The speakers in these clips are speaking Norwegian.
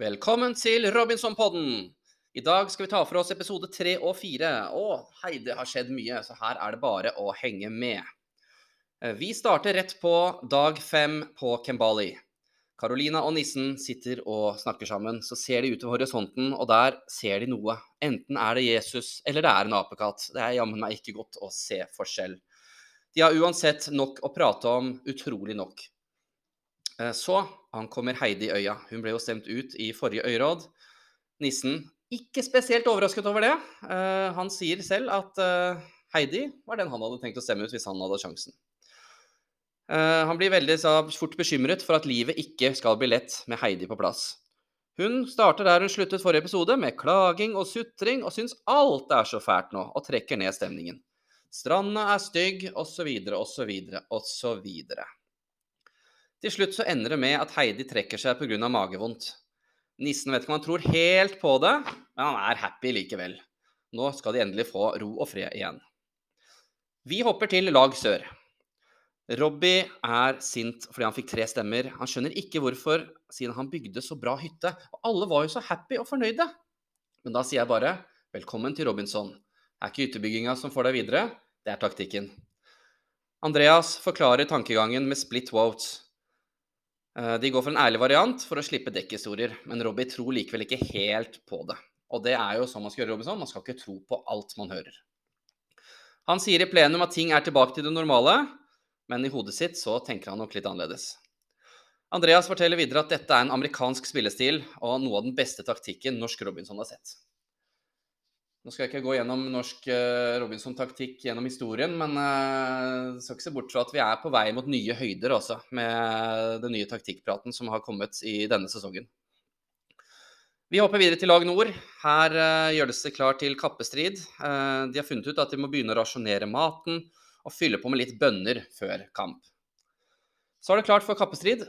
Velkommen til Robinson-podden! I dag skal vi ta for oss episode tre og fire. Å, hei, det har skjedd mye, så her er det bare å henge med. Eh, Vi starter rett på dag fem på Kembali. Carolina og nissen sitter og snakker sammen. Så ser de utover horisonten, og der ser de noe. Enten er det Jesus, eller det er en apekatt. Det er jammen meg ikke godt å se forskjell. De har uansett nok å prate om, utrolig nok. Eh, Så ankommer Heidi øya. Hun ble jo stemt ut i forrige øyråd. Nissen ikke spesielt overrasket over det. Eh, Han sier selv at eh, Heidi var den han hadde tenkt å stemme ut hvis han hadde sjansen. Han blir veldig fort bekymret for at livet ikke skal bli lett med Heidi på plass. Hun starter der hun sluttet forrige episode, med klaging og sutring, og syns alt er så fælt nå, og trekker ned stemningen. Stranda er stygg, osv., osv., osv. Til slutt så ender det med at Heidi trekker seg pga. magevondt. Nissen vet ikke om han tror helt på det, men han er happy likevel. Nå skal de endelig få ro og fred igjen. Vi hopper til lag sør. Robbie er sint fordi han fikk tre stemmer. Han skjønner ikke hvorfor, siden han bygde så bra hytte. Og alle var jo så happy og fornøyde. Men da sier jeg bare velkommen til Robinson. Det er ikke hyttebygginga som får deg videre, det er taktikken. Andreas forklarer tankegangen med split votes. Eh, De går for en ærlig variant for å slippe dekkhistorier, men Robbie tror likevel ikke helt på det. Og det er jo sånn man skal gjøre Robinson, man skal ikke tro på alt man hører. Han sier i plenum at ting er tilbake til det normale, men i hodet sitt så tenker han nok litt annerledes. Andreas forteller videre at dette er en amerikansk spillestil og noe av den beste taktikken norsk Robinson har sett. Nå skal jeg ikke gå gjennom norsk eh, Robinson-taktikk gjennom historien, men jeg skal ikke se bort fra at vi er på vei mot nye høyder også, med den nye taktikkpraten som har kommet i denne sesongen. Vi hopper videre til lag nord. Her gjør gjøres det klar til kappestrid. De har funnet ut at de må begynne å rasjonere maten og fylle på med litt bønner før kamp. Så er det klart for kappestrid.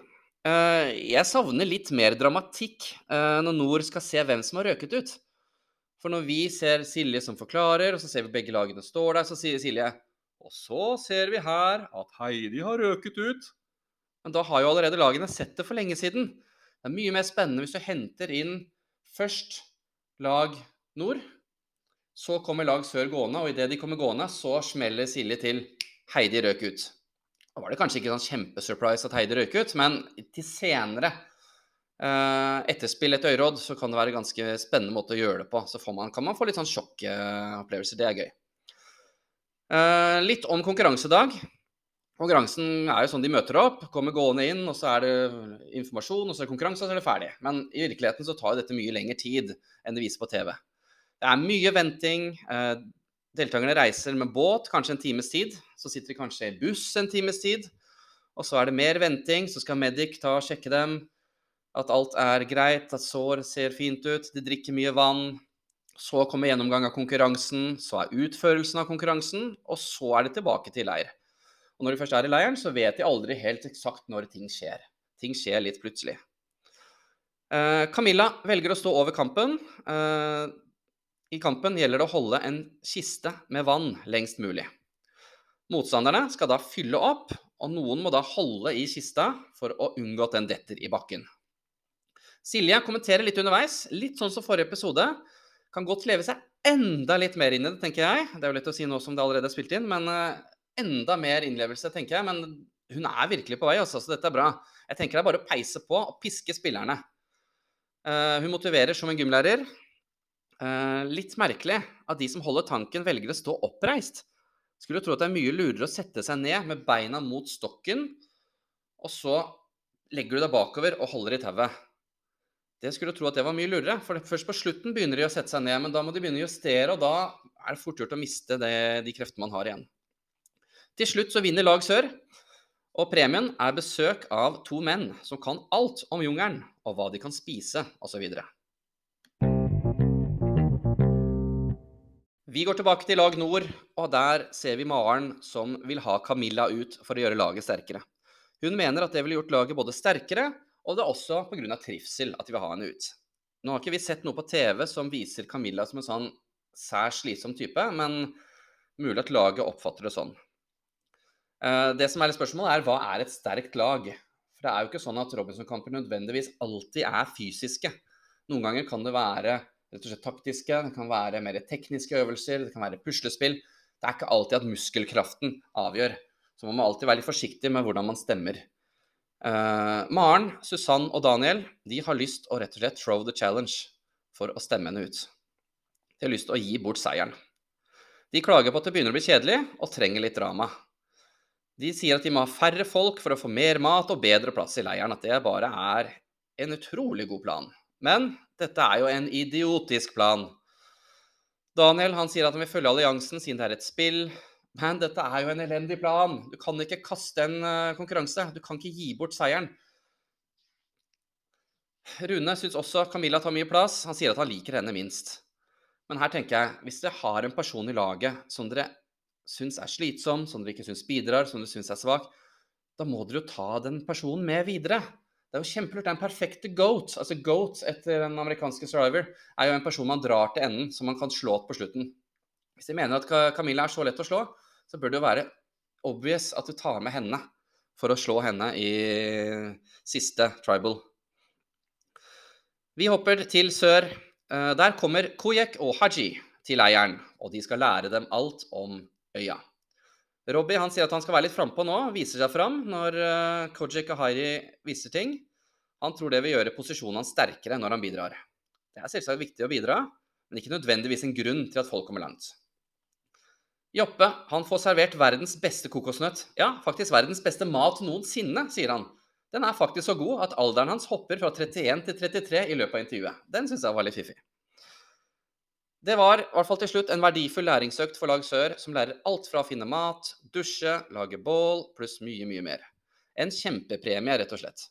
Jeg savner litt mer dramatikk når Nord skal se hvem som har røket ut. For når vi ser Silje som forklarer, og så ser vi begge lagene står der, så sier Silje Og så ser vi her at Heidi har røket ut. Men da har jo allerede lagene sett det for lenge siden. Det er mye mer spennende hvis du henter inn først lag nord, så kommer lag sør gående, og idet de kommer gående, så smeller Silje til Heidi røk ut. Da var det kanskje ikke sånn kjempesurprise at Heidi røk ut, men til senere etterspill etter øyråd, så kan det være en ganske spennende måte å gjøre det på. Så man, kan man få litt sånn sjokkopplevelser. Det er gøy. Uh, litt om konkurransedag. Konkurransen er jo sånn de møter opp, kommer gående inn, og så er det informasjon, og så er det konkurranse, og så er det ferdig. Men i virkeligheten så tar dette mye lengre tid enn det viser på TV. Det er mye venting. Deltakerne reiser med båt kanskje en times tid. Så sitter de kanskje i buss en times tid. Og så er det mer venting, så skal Medic ta og sjekke dem at alt er greit, at sår ser fint ut, de drikker mye vann. Så kommer gjennomgang av konkurransen, så er utførelsen av konkurransen, og så er det tilbake til leir. Og når de først er i leiren, så vet de aldri helt eksakt når ting skjer. Ting skjer litt plutselig. Eh, Camilla velger å stå over kampen. Eh, I kampen gjelder det å holde en kiste med vann lengst mulig. Motstanderne skal da fylle opp, og noen må da holde i kista for å unngå at den detter i bakken. Silje kommenterer litt underveis, litt sånn som forrige episode. Kan godt leve seg enda litt mer inn i det, tenker jeg. Det er jo lett å si nå som det allerede er spilt inn, men enda mer innlevelse, tenker jeg. Men hun er virkelig på vei, altså, så dette er bra. Jeg tenker det er bare å peise på og piske spillerne. hun motiverer som en gymlærer. litt merkelig at de som holder tanken, velger å stå oppreist. Skulle tro at det er mye lurere å sette seg ned med beina mot stokken, og så legger du deg bakover og holder i tauet. Det skulle tro at det var mye lurere, for først på slutten begynner de å sette seg ned, men da må de begynne å justere, og da er det fort gjort å miste det, de kreftene man har igjen. Til slutt så vinner lag sør, og premien er besøk av to menn som kan alt om jungelen, og hva de kan spise, osv. Vi går tilbake til lag nord, og der ser vi Maren som vil ha Camilla ut for å gjøre laget sterkere. Hun mener at det ville gjort laget både sterkere og det er også pga. trivsel at de vil ha henne ut. Nå har ikke vi sett noe på TV som viser Camilla som en sånn særs slitsom type, men mulig at laget oppfatter det sånn. Eh, det som er litt spørsmålet, er hva er et sterkt lag? For det er jo ikke sånn at Robinson-kamper nødvendigvis alltid er fysiske. Noen ganger kan det være rett og slett taktiske, det kan være mer tekniske øvelser, det kan være puslespill. Det er ikke alltid at muskelkraften avgjør. Så man må alltid være litt forsiktig med hvordan man stemmer. Uh, Maren, Susann og Daniel de har lyst å rett og slett throw the challenge for å stemme henne ut. De har lyst til å gi bort seieren. De klager på at det begynner å bli kjedelig, og trenger litt drama. De sier at de må ha færre folk for å få mer mat og bedre plass i leiren. At det bare er en utrolig god plan. Men dette er jo en idiotisk plan. Daniel han sier at han vil følge alliansen siden det er et spill. Men dette er jo en elendig plan. Du kan ikke kaste en uh, konkurranse. Du kan ikke gi bort seieren. Rune syns også Camilla tar mye plass. Han sier at han liker henne minst. Men her tenker jeg, hvis dere har en person i laget som dere syns er slitsom, som dere ikke syns bidrar, som dere syns er svak, da må dere jo ta den personen med videre. Det er jo kjempelurt. Det er en perfekte goat. Altså goat etter den amerikanske survivor er jo en person man drar til enden, som man kan slå på slutten. Hvis de mener at Camilla er så lett å slå, så bør det jo være obvious at du tar med henne for å slå henne i siste tribal. Vi hopper til sør. Eh, der kommer Koyek og Haji til leiren, og de skal lære dem alt om øya. Robbie han sier at han skal være litt frampå nå, viser seg fram når Kojek og Haji viser ting. Han tror det vil gjøre posisjonen hans sterkere når han bidrar. Det er selvsagt viktig å bidra, men ikke nødvendigvis en grunn til at folk kommer langt. Joppe han får servert verdens beste kokosnøtt. Ja, faktisk verdens beste mat noensinne, sier han. Den er faktisk så god at alderen hans hopper fra 31 til 33 i løpet av intervjuet. Den syns jeg var litt fiffig. Det var i hvert fall til slutt en verdifull læringsøkt for Lag Sør, som lærer alt fra å finne mat, dusje, lage bål, pluss mye, mye mer. En kjempepremie, rett og slett.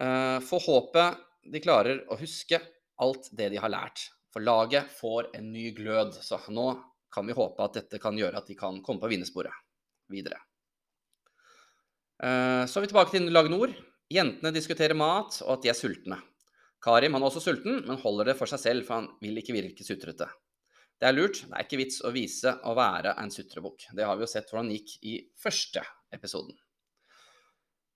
Uh, Få håpet de klarer å huske alt det de har lært. For laget får en ny glød. Så nå kan vi håpe at dette kan gjøre at de kan komme på vinnersporet videre. Uh, så er vi tilbake til Lag Nord. Jentene diskuterer mat og at de er sultne. Karim han er også sulten, men holder det for seg selv, for han vil ikke virke sutrete. Det er lurt. Det er ikke vits å vise å være en sutrebukk. Det har vi jo sett hvordan det gikk i første episoden.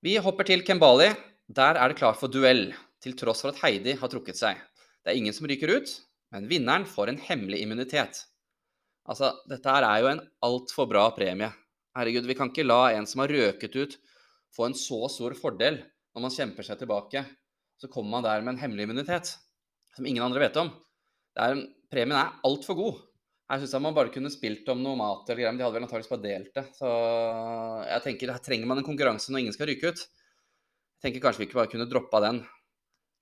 Vi hopper til Kembali. Der er det klart for duell, til tross for at Heidi har trukket seg. Det er ingen som ryker ut, men vinneren får en hemmelig immunitet. Altså, dette her er jo en altfor bra premie. Herregud, vi kan ikke la en som har røket ut, få en så stor fordel når man kjemper seg tilbake så kommer man der med en hemmelig immunitet som ingen andre vet om. Er, premien er altfor god. Her syns jeg man bare kunne spilt om noe mat eller greier, men de hadde vel antakeligvis bare delt det. Så jeg tenker, her trenger man en konkurranse når ingen skal ryke ut. Jeg tenker kanskje vi ikke bare kunne droppa den.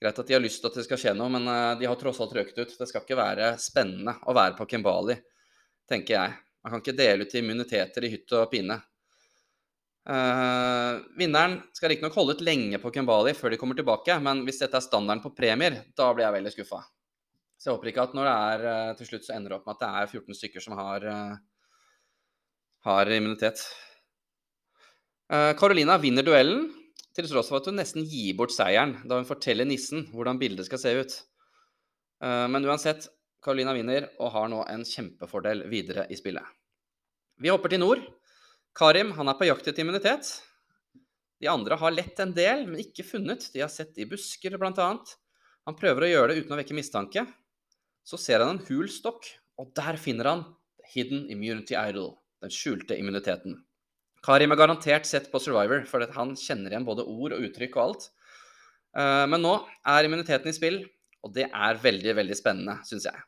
Greit at de har lyst til at det skal skje noe, men eh, de har tross alt røket ut. Det skal ikke være spennende å være på Kembali, tenker jeg. Man kan ikke dele ut immuniteter i hytt og pine. Uh, vinneren skal riktignok holde ut lenge på Kembali før de kommer tilbake, men hvis dette er standarden på premier, da blir jeg veldig skuffa. Så jeg håper ikke at når det er uh, til slutt så ender det opp med at det er 14 stykker som har, uh, har immunitet. Carolina vinner duellen, til tross for at hun nesten gir bort seieren da hun forteller nissen hvordan bildet skal se ut. men uansett, Carolina vinner og har nå en kjempefordel videre i spillet. Vi hopper til nord. Karim han er på jakt etter immunitet. De andre har lett en del, men ikke funnet. De har sett i busker, bl.a. Han prøver å gjøre det uten å vekke mistanke. Så ser han en hul stokk, og der finner han Hidden Immunity Idol, den skjulte immuniteten. Karim er garantert sett på Survivor, for han kjenner igjen både ord og uttrykk og alt. Eh, men nå er immuniteten i spill, og det er veldig, veldig spennende, syns jeg.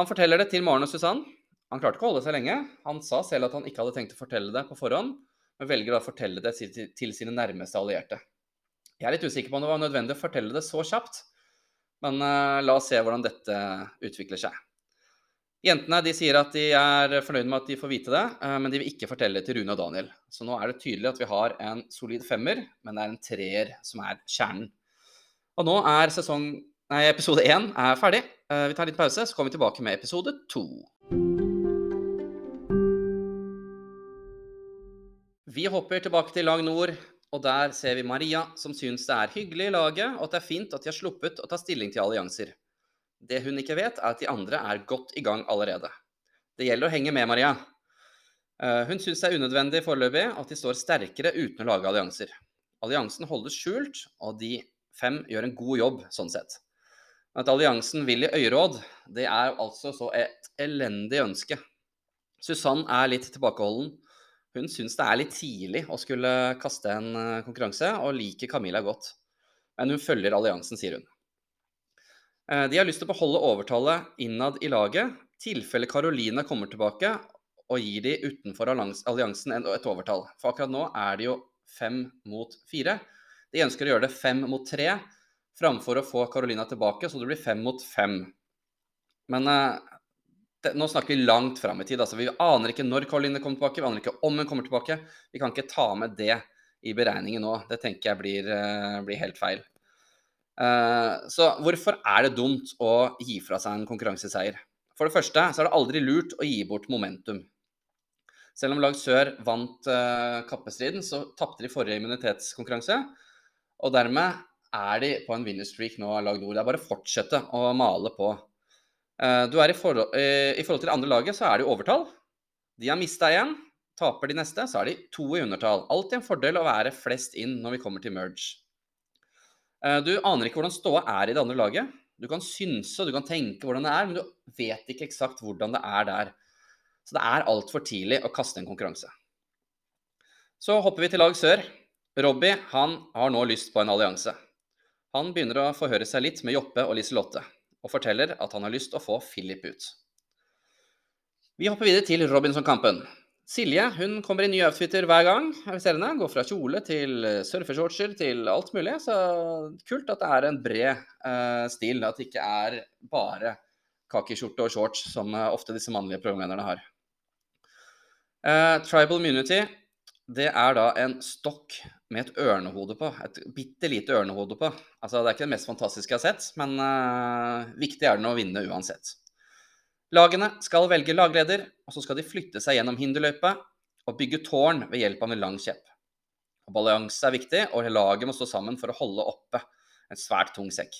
Han forteller det til Maren og Susann, han klarte ikke å holde seg lenge. Han sa selv at han ikke hadde tenkt å fortelle det på forhånd, men velger da å fortelle det til sine nærmeste allierte. Jeg er litt usikker på om det var nødvendig å fortelle det så kjapt, men uh, la oss se hvordan dette utvikler seg. Jentene de sier at de er fornøyd med at de får vite det, uh, men de vil ikke fortelle det til Rune og Daniel. Så nå er det tydelig at vi har en solid femmer, men det er en treer som er kjernen. Og nå er sesong, nei, episode én ferdig. Uh, vi tar litt pause, så kommer vi tilbake med episode to. Vi hopper tilbake til lag nord, og der ser vi Maria, som syns det er hyggelig i laget, og at det er fint at de har sluppet å ta stilling til allianser. Det hun ikke vet, er at de andre er godt i gang allerede. Det gjelder å henge med Maria. Eh, hun syns det er unødvendig foreløpig at de står sterkere uten å lage allianser. Alliansen holdes skjult, og de fem gjør en god jobb sånn sett. At alliansen vil i øyeråd, det er altså så et elendig ønske. Susann er litt tilbakeholden. Hun syns det er litt tidlig å skulle kaste en eh, konkurranse, og liker Camilla godt. Men hun følger alliansen, sier hun. Eh, de har lyst til å beholde overtallet innad i laget, tilfelle Caroline kommer tilbake og gir de utenfor alliansen et overtall. For akkurat nå er det jo fem mot fire. De ønsker å gjøre det fem mot tre framfor å få Carolina tilbake, så det blir fem mot fem. Men uh, det, nå snakker vi langt fram i tid. altså Vi aner ikke når Caroline kommer tilbake, vi aner ikke om hun kommer tilbake. Vi kan ikke ta med det i beregningen nå. Det tenker jeg blir, uh, blir helt feil. Uh, så hvorfor er det dumt å gi fra seg en konkurranseseier? For det første så er det aldri lurt å gi bort momentum. Selv om lag sør vant uh, kappestriden, så tapte de forrige immunitetskonkurranse. Og dermed er de på en winnerstreak nå, lag nord. Det er bare å fortsette å male på. Uh, du er i, forhold, uh, I forhold til det andre laget så er det overtall. De har mista igjen. Taper de neste, så er de to i undertall. Alltid en fordel å være flest inn når vi kommer til merge. Du aner ikke hvordan ståa er i det andre laget. Du kan synse og du kan tenke hvordan det er, men du vet ikke eksakt hvordan det er der. Så det er altfor tidlig å kaste en konkurranse. Så hopper vi til lag sør. Robbie han har nå lyst på en allianse. Han begynner å forhøre seg litt med Joppe og Liselotte, og forteller at han har lyst å få Philip ut. Vi hopper videre til Robinson-kampen. Silje hun kommer i nye outfitter hver gang. henne. Går fra kjole til surfeshortser til alt mulig. Så kult at det er en bred uh, stil. At det ikke er bare kakiskjorte og shorts, som uh, ofte disse mannlige programlederne har. Uh, tribal immunity det er da en stokk med et ørnehode på. Et bitte lite ørnehode på. Altså, det er ikke det mest fantastiske jeg har sett, men uh, viktig er det å vinne uansett. Lagene skal velge lagleder, og så skal de flytte seg gjennom hinderløypa og bygge tårn ved hjelp av en lang kjepp. Balanse er viktig, og laget må stå sammen for å holde oppe en svært tung sekk.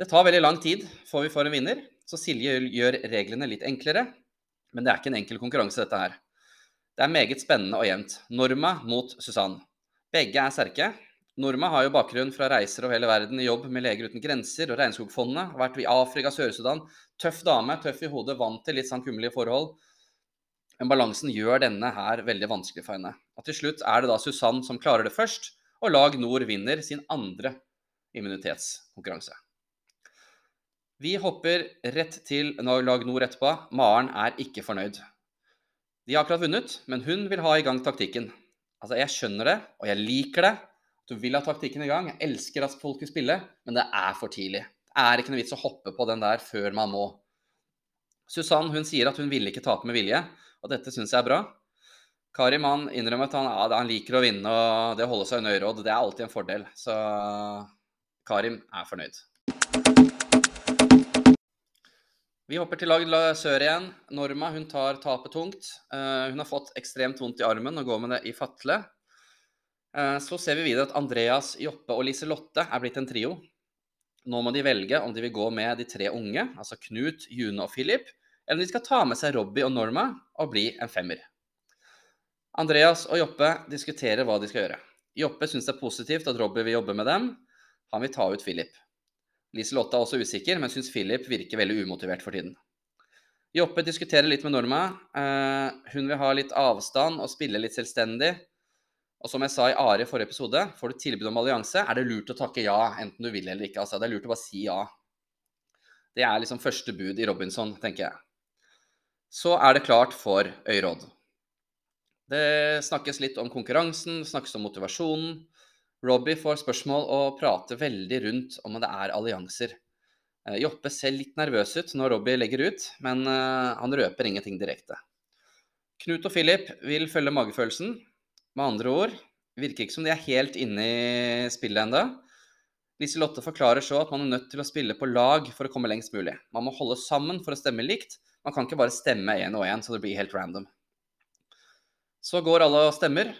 Det tar veldig lang tid før vi får en vinner, så Silje gjør reglene litt enklere. Men det er ikke en enkel konkurranse, dette her. Det er meget spennende og jevnt. Norma mot Susann. Begge er sterke, Norma har jo bakgrunn fra reiser over hele verden i jobb med Leger uten grenser og Regnskogfondet. Har vært i Afrika, Sør-Sudan. Tøff dame, tøff i hodet, vant til litt sånn kummerlige forhold. Men balansen gjør denne her veldig vanskelig for henne. Og til slutt er det da Susann som klarer det først, og Lag Nord vinner sin andre immunitetskonkurranse. Vi hopper rett til Lag Nord etterpå. Maren er ikke fornøyd. De har akkurat vunnet, men hun vil ha i gang taktikken. Altså, jeg skjønner det, og jeg liker det, du vil ha taktikken i gang. Jeg elsker at folk vil spille, men det er for tidlig. Det er ikke noe vits å hoppe på den der før man må. Susann hun sier at hun ville ikke tape med vilje, og dette syns jeg er bra. Karim han innrømmer at han, ja, han, liker å vinne, og det å holde seg under øyeråd, det er alltid en fordel. Så Karim er fornøyd. Vi hopper til lag sør igjen. Norma hun tar tapet tungt. Uh, hun har fått ekstremt vondt i armen og går med det i fatle. Eh, så ser vi videre at Andreas, Joppe og Liselotte er blitt en trio. Nå må de velge om de vil gå med de tre unge, altså Knut, June og Philip, eller om de skal ta med seg Robbie og Norma og bli en femmer. Andreas og Joppe diskuterer hva de skal gjøre. Joppe syns det er positivt at Robbie vil jobbe med dem. Han vil ta ut Philip. Liselotte er også usikker, men syns Philip virker veldig umotivert for tiden. Joppe diskuterer litt med Norma. Eh, hun vil ha litt avstand og spille litt selvstendig. Og som jeg sa i Are i forrige episode, får du tilbud om allianse, er det lurt å takke ja, enten du vil eller ikke. Altså, det er lurt å bare si ja. Det er liksom første bud i Robinson, tenker jeg. Så er det klart for øyråd. Det snakkes litt om konkurransen, snakkes om motivasjonen. Robbie får spørsmål og prater veldig rundt om det er allianser. Eh, Joppe ser litt nervøs ut når Robbie legger ut, men eh, han røper ingenting direkte. Knut og Philip vil følge magefølelsen, med andre ord, virker ikke som de er helt inne i spillet ennå. Liselotte forklarer så at man er nødt til å spille på lag for å komme lengst mulig. Man må holde sammen for å stemme likt. Man kan ikke bare stemme én og én så det blir helt random. Så går alle og stemmer.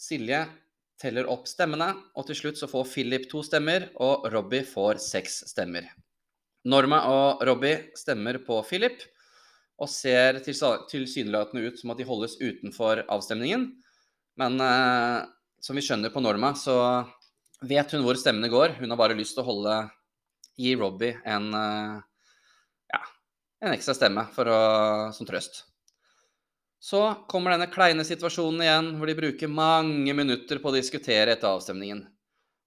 Silje teller opp stemmene, og til slutt så får Philip to stemmer, og Robbie får seks stemmer. Norma og Robbie stemmer på Philip, og ser tilsynelatende ut som at de holdes utenfor avstemningen. Men eh, som vi skjønner på Norma, så vet hun hvor stemmene går. Hun har bare lyst til å holde gi Robbie en, ja, en ekstra stemme å, som trøst. Så kommer denne kleine situasjonen igjen, hvor de bruker mange minutter på å diskutere etter avstemningen.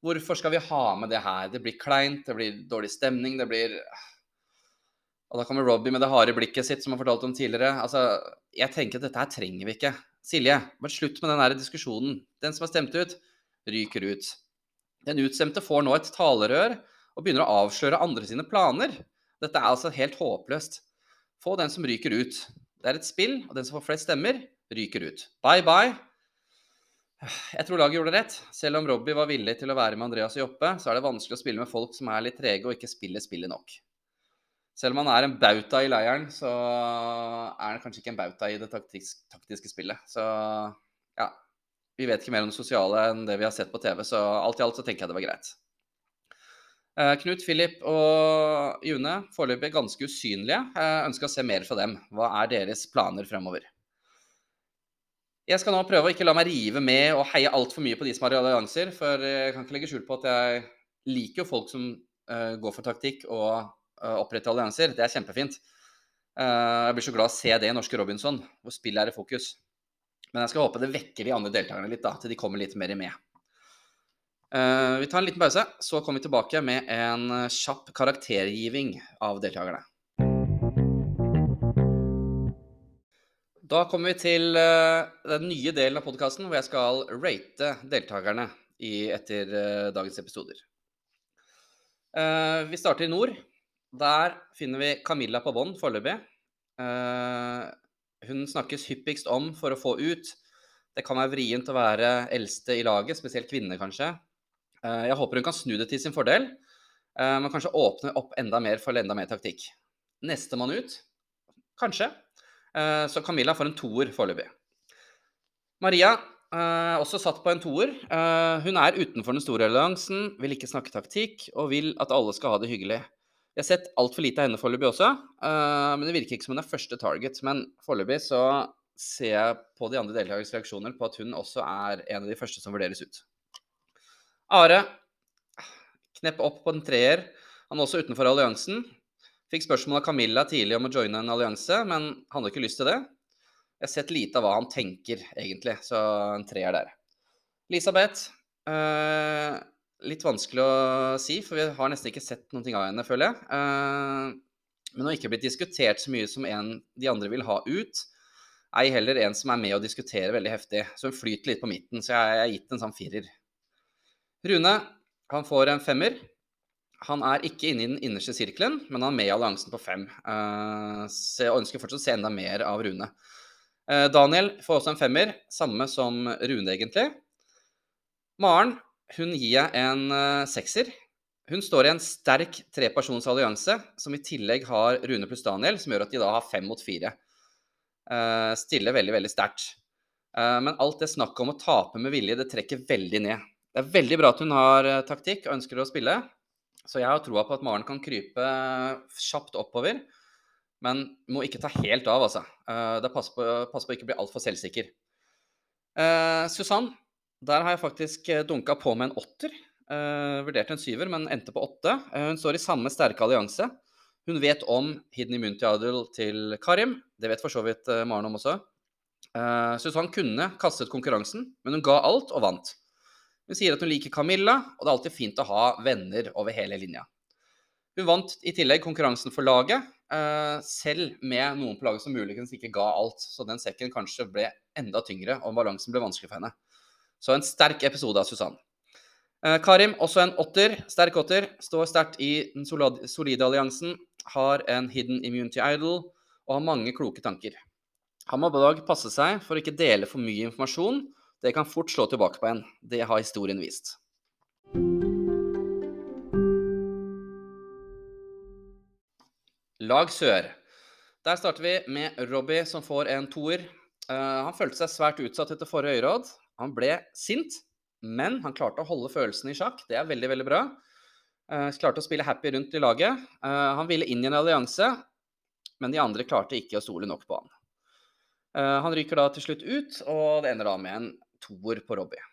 Hvorfor skal vi ha med det her? Det blir kleint, det blir dårlig stemning, det blir Og da kommer Robbie med det harde blikket sitt, som han fortalte om tidligere. Altså, jeg tenker at dette her trenger vi ikke. Silje, bare slutt med den der diskusjonen. Den som er stemt ut, ryker ut. Den utstemte får nå et talerør og begynner å avsløre andre sine planer. Dette er altså helt håpløst. Få den som ryker ut. Det er et spill, og den som får flest stemmer, ryker ut. Bye, bye. Jeg tror laget gjorde det rett. Selv om Robbie var villig til å være med Andreas og Joppe, så er det vanskelig å spille med folk som er litt trege og ikke spiller spillet nok. Selv om han er en bauta i leiren, så er han kanskje ikke en bauta i det taktisk, taktiske spillet. Så ja, vi vet ikke mer om det sosiale enn det vi har sett på TV, så alt i alt så tenker jeg det var greit. Eh, Knut, Philip og June, foreløpig ganske usynlige. Jeg ønsker å se mer fra dem. Hva er deres planer fremover? Jeg skal nå prøve å ikke la meg rive med og heie altfor mye på de som har allianser, for jeg kan ikke legge skjul på at jeg liker jo folk som uh, går for taktikk og uh, oppretter allianser. Det er kjempefint. Uh, jeg blir så glad å se det i norske Robinson, hvor spillet er i fokus. Men jeg skal håpe det vekker de andre deltakerne litt, da, til de kommer litt mer med. Uh, vi tar en liten pause, så kommer vi tilbake med en eh, kjapp karaktergiving av deltakerne. Da kommer vi til uh, den nye delen av podkasten hvor jeg skal rate deltakerne i, etter uh, dagens episoder. vi starter i nord. Der finner vi Camilla på bånn foreløpig. hun snakkes hyppigst om for å få ut. Det kan være vrient å være eldste i laget, spesielt kvinner kanskje. Eh, jeg håper hun kan snu det til sin fordel, eh, men kanskje åpne opp enda mer for enda mer taktikk. Nestemann ut, kanskje. Eh, så Camilla får en toer foreløpig. Maria, også satt på en toer. Hun er utenfor den store alliansen, vil ikke snakke taktikk og vil at alle skal ha det hyggelig. Jeg har sett altfor lite av henne foreløpig også, men det virker ikke som hun er første target. Men foreløpig så ser jeg på de andre deltakernes reaksjoner på at hun også er en av de første som vurderes ut. Are knepp opp på en treer. Han er også utenfor alliansen. Fikk spørsmål av Camilla tidlig om å joine en allianse, men han hadde ikke lyst til det. Jeg har sett lite av hva han tenker, egentlig, så en treer der. Elisabeth eh, Litt vanskelig å si, for vi har nesten ikke sett noe av henne, føler jeg. Eh, men hun har ikke blitt diskutert så mye som en de andre vil ha ut. Ei heller en som er med og diskutere veldig heftig. Så hun flyter litt på midten, så jeg har gitt en sånn firer. Rune han får en femmer. Han er ikke inne i den innerste sirkelen, men han er med i alliansen på fem. og jeg ønsker fortsatt å se enda mer av Rune. Uh, Daniel får også en femmer, samme som Rune, egentlig. Maren hun gir jeg en uh, sekser. Hun står i en sterk trepersons allianse, som i tillegg har Rune pluss Daniel, som gjør at de da har fem mot fire. stiller veldig, veldig sterkt. men alt det snakket om å tape med vilje, det trekker veldig ned. Det er veldig bra at hun har eh, taktikk og ønsker å spille. Så jeg har troa på at Maren kan krype kjapt oppover. Men må ikke ta helt av, altså. Eh, det passer på, pass på å ikke bli altfor selvsikker. Eh, Susann, der har jeg faktisk dunka på med en åtter. Eh, vurderte en syver, men endte på åtte. Eh, hun står i samme sterke allianse. Hun vet om Hidden Immunity Idol til Karim. Det vet for så vidt Maren om også. Susann kunne kastet konkurransen, men hun ga alt og vant. Hun sier at hun liker Camilla, og det er alltid fint å ha venner over hele linja. Hun vant i tillegg konkurransen for laget, eh, selv med noen på laget som muligens ikke ga alt. Så den sekken kanskje ble enda tyngre, og balansen ble vanskelig for henne. Så en sterk episode av Susann. Eh, Karim, også en åtter, sterk åtter. Står sterkt i den solide alliansen. Har en hidden immunity idol og har mange kloke tanker. Han må på passe seg for å ikke dele for mye informasjon det kan fort slå tilbake på en. Det har historien vist. Lag sør. Der starter vi med Robbie, som får en toer. Uh, han følte seg svært utsatt etter forrige øyeråd. Han ble sint, men han klarte å holde følelsene i sjakk. Det er veldig, veldig bra. Uh, klarte å spille happy rundt i laget. Uh, han ville inn i en allianse, men de andre klarte ikke å stole nok på han. han ryker da til slutt ut, og det ender da med en toer på Robbie.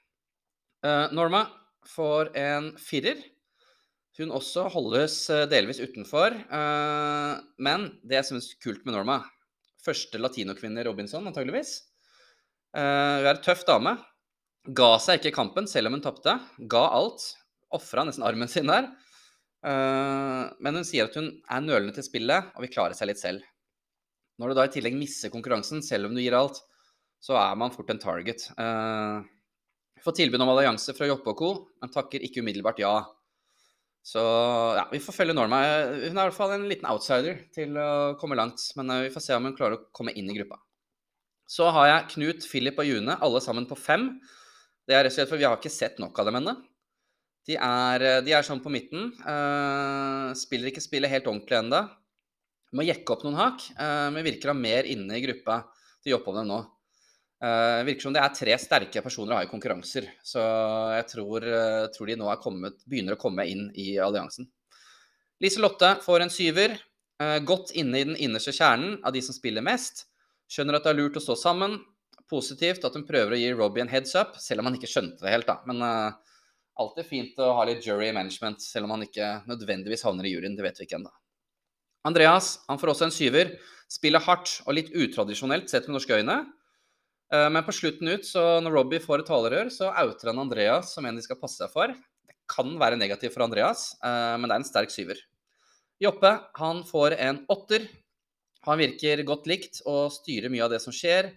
Uh, Norma får en firer. hun også holdes eh, delvis utenfor. eh, Men det jeg syns kult med Norma Første latinokvinne i Robinson, antageligvis. Eh, Hun er en tøff dame. Ga seg ikke i kampen, selv om hun tapte. Ga alt. Ofra nesten armen sin der. Eh, Men hun sier at hun er nølende til spillet og vil klare seg litt selv. Når du da i tillegg misser konkurransen, selv om du gir alt, så er man fort en target. Uh, får tilbud om allianse fra Joppe og co., men takker ikke umiddelbart ja. Så ja, vi får følge Norma. Hun er i hvert fall en liten outsider til å komme langt. Men uh, vi får se om hun klarer å komme inn i gruppa. Så har jeg Knut, Philip og June, alle sammen på fem. Det er rett og slett for vi har ikke sett nok av dem ennå. De, de, er sånn på midten. Uh, spiller ikke spillet helt ordentlig ennå. Må jekke opp noen hak, uh, men virker å ha mer inne i gruppa til å jobbe om dem nå. Uh, virker som det er tre sterke personer å ha i konkurranser. Så jeg tror, uh, tror de nå kommet, begynner å komme inn i alliansen. Lise Lotte får en syver. Uh, godt inne i den innerste kjernen av de som spiller mest. Skjønner at det er lurt å stå sammen. Positivt at hun prøver å gi Robbie en heads up, selv om han ikke skjønte det helt. da. Men alltid fint å ha litt jury management, selv om han ikke nødvendigvis havner i juryen. Det vet vi ikke ennå. Andreas han får også en syver. Spiller hardt og litt utradisjonelt sett med norske øyne. Eh, men på slutten ut, så når Robbie får et talerør, så outer han Andreas som en de skal passe seg for. Det kan være negativt for Andreas, eh, men det er en sterk syver. Joppe han får en åtter. Han virker godt likt og styrer mye av det som skjer.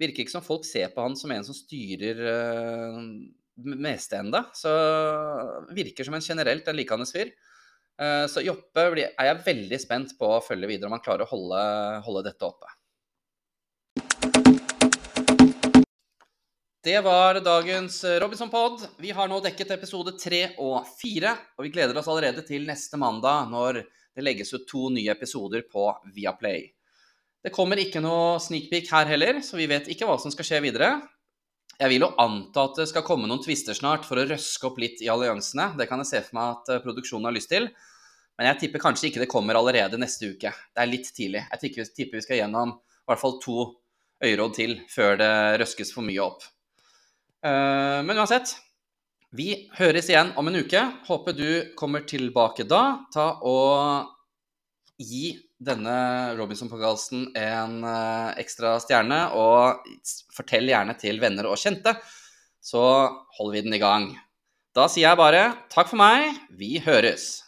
Virker ikke som folk ser på han som en som styrer uh, meste enda. Så virker som en generelt en likandes fyr. Så Joppe er jeg veldig spent på å følge videre om han klarer å holde, holde dette oppe. Det var dagens eh, Robinson-pod. Vi har nå dekket episode tre og fire, og vi gleder oss allerede til neste mandag når det legges ut to nye episoder på Viaplay. Det kommer ikke noe sneakpeak her heller, så vi vet ikke hva som skal skje videre. Jeg vil jo anta at det skal komme noen twister snart for å røske opp litt i alliansene. Det kan jeg se for meg at eh, produksjonen har lyst til. Men jeg tipper kanskje ikke det kommer allerede neste uke. Det er litt tidlig. Jeg tipper vi skal gjennom i hvert fall to øyråd til før det røskes for mye opp. Eh, men uansett, vi høres igjen om en uke. Håper du kommer tilbake da. Ta og gi denne Robinson-podkasten en eh, ekstra stjerne, og fortell gjerne til venner og kjente, så holder vi den i gang. Da sier jeg bare takk for meg. Vi høres.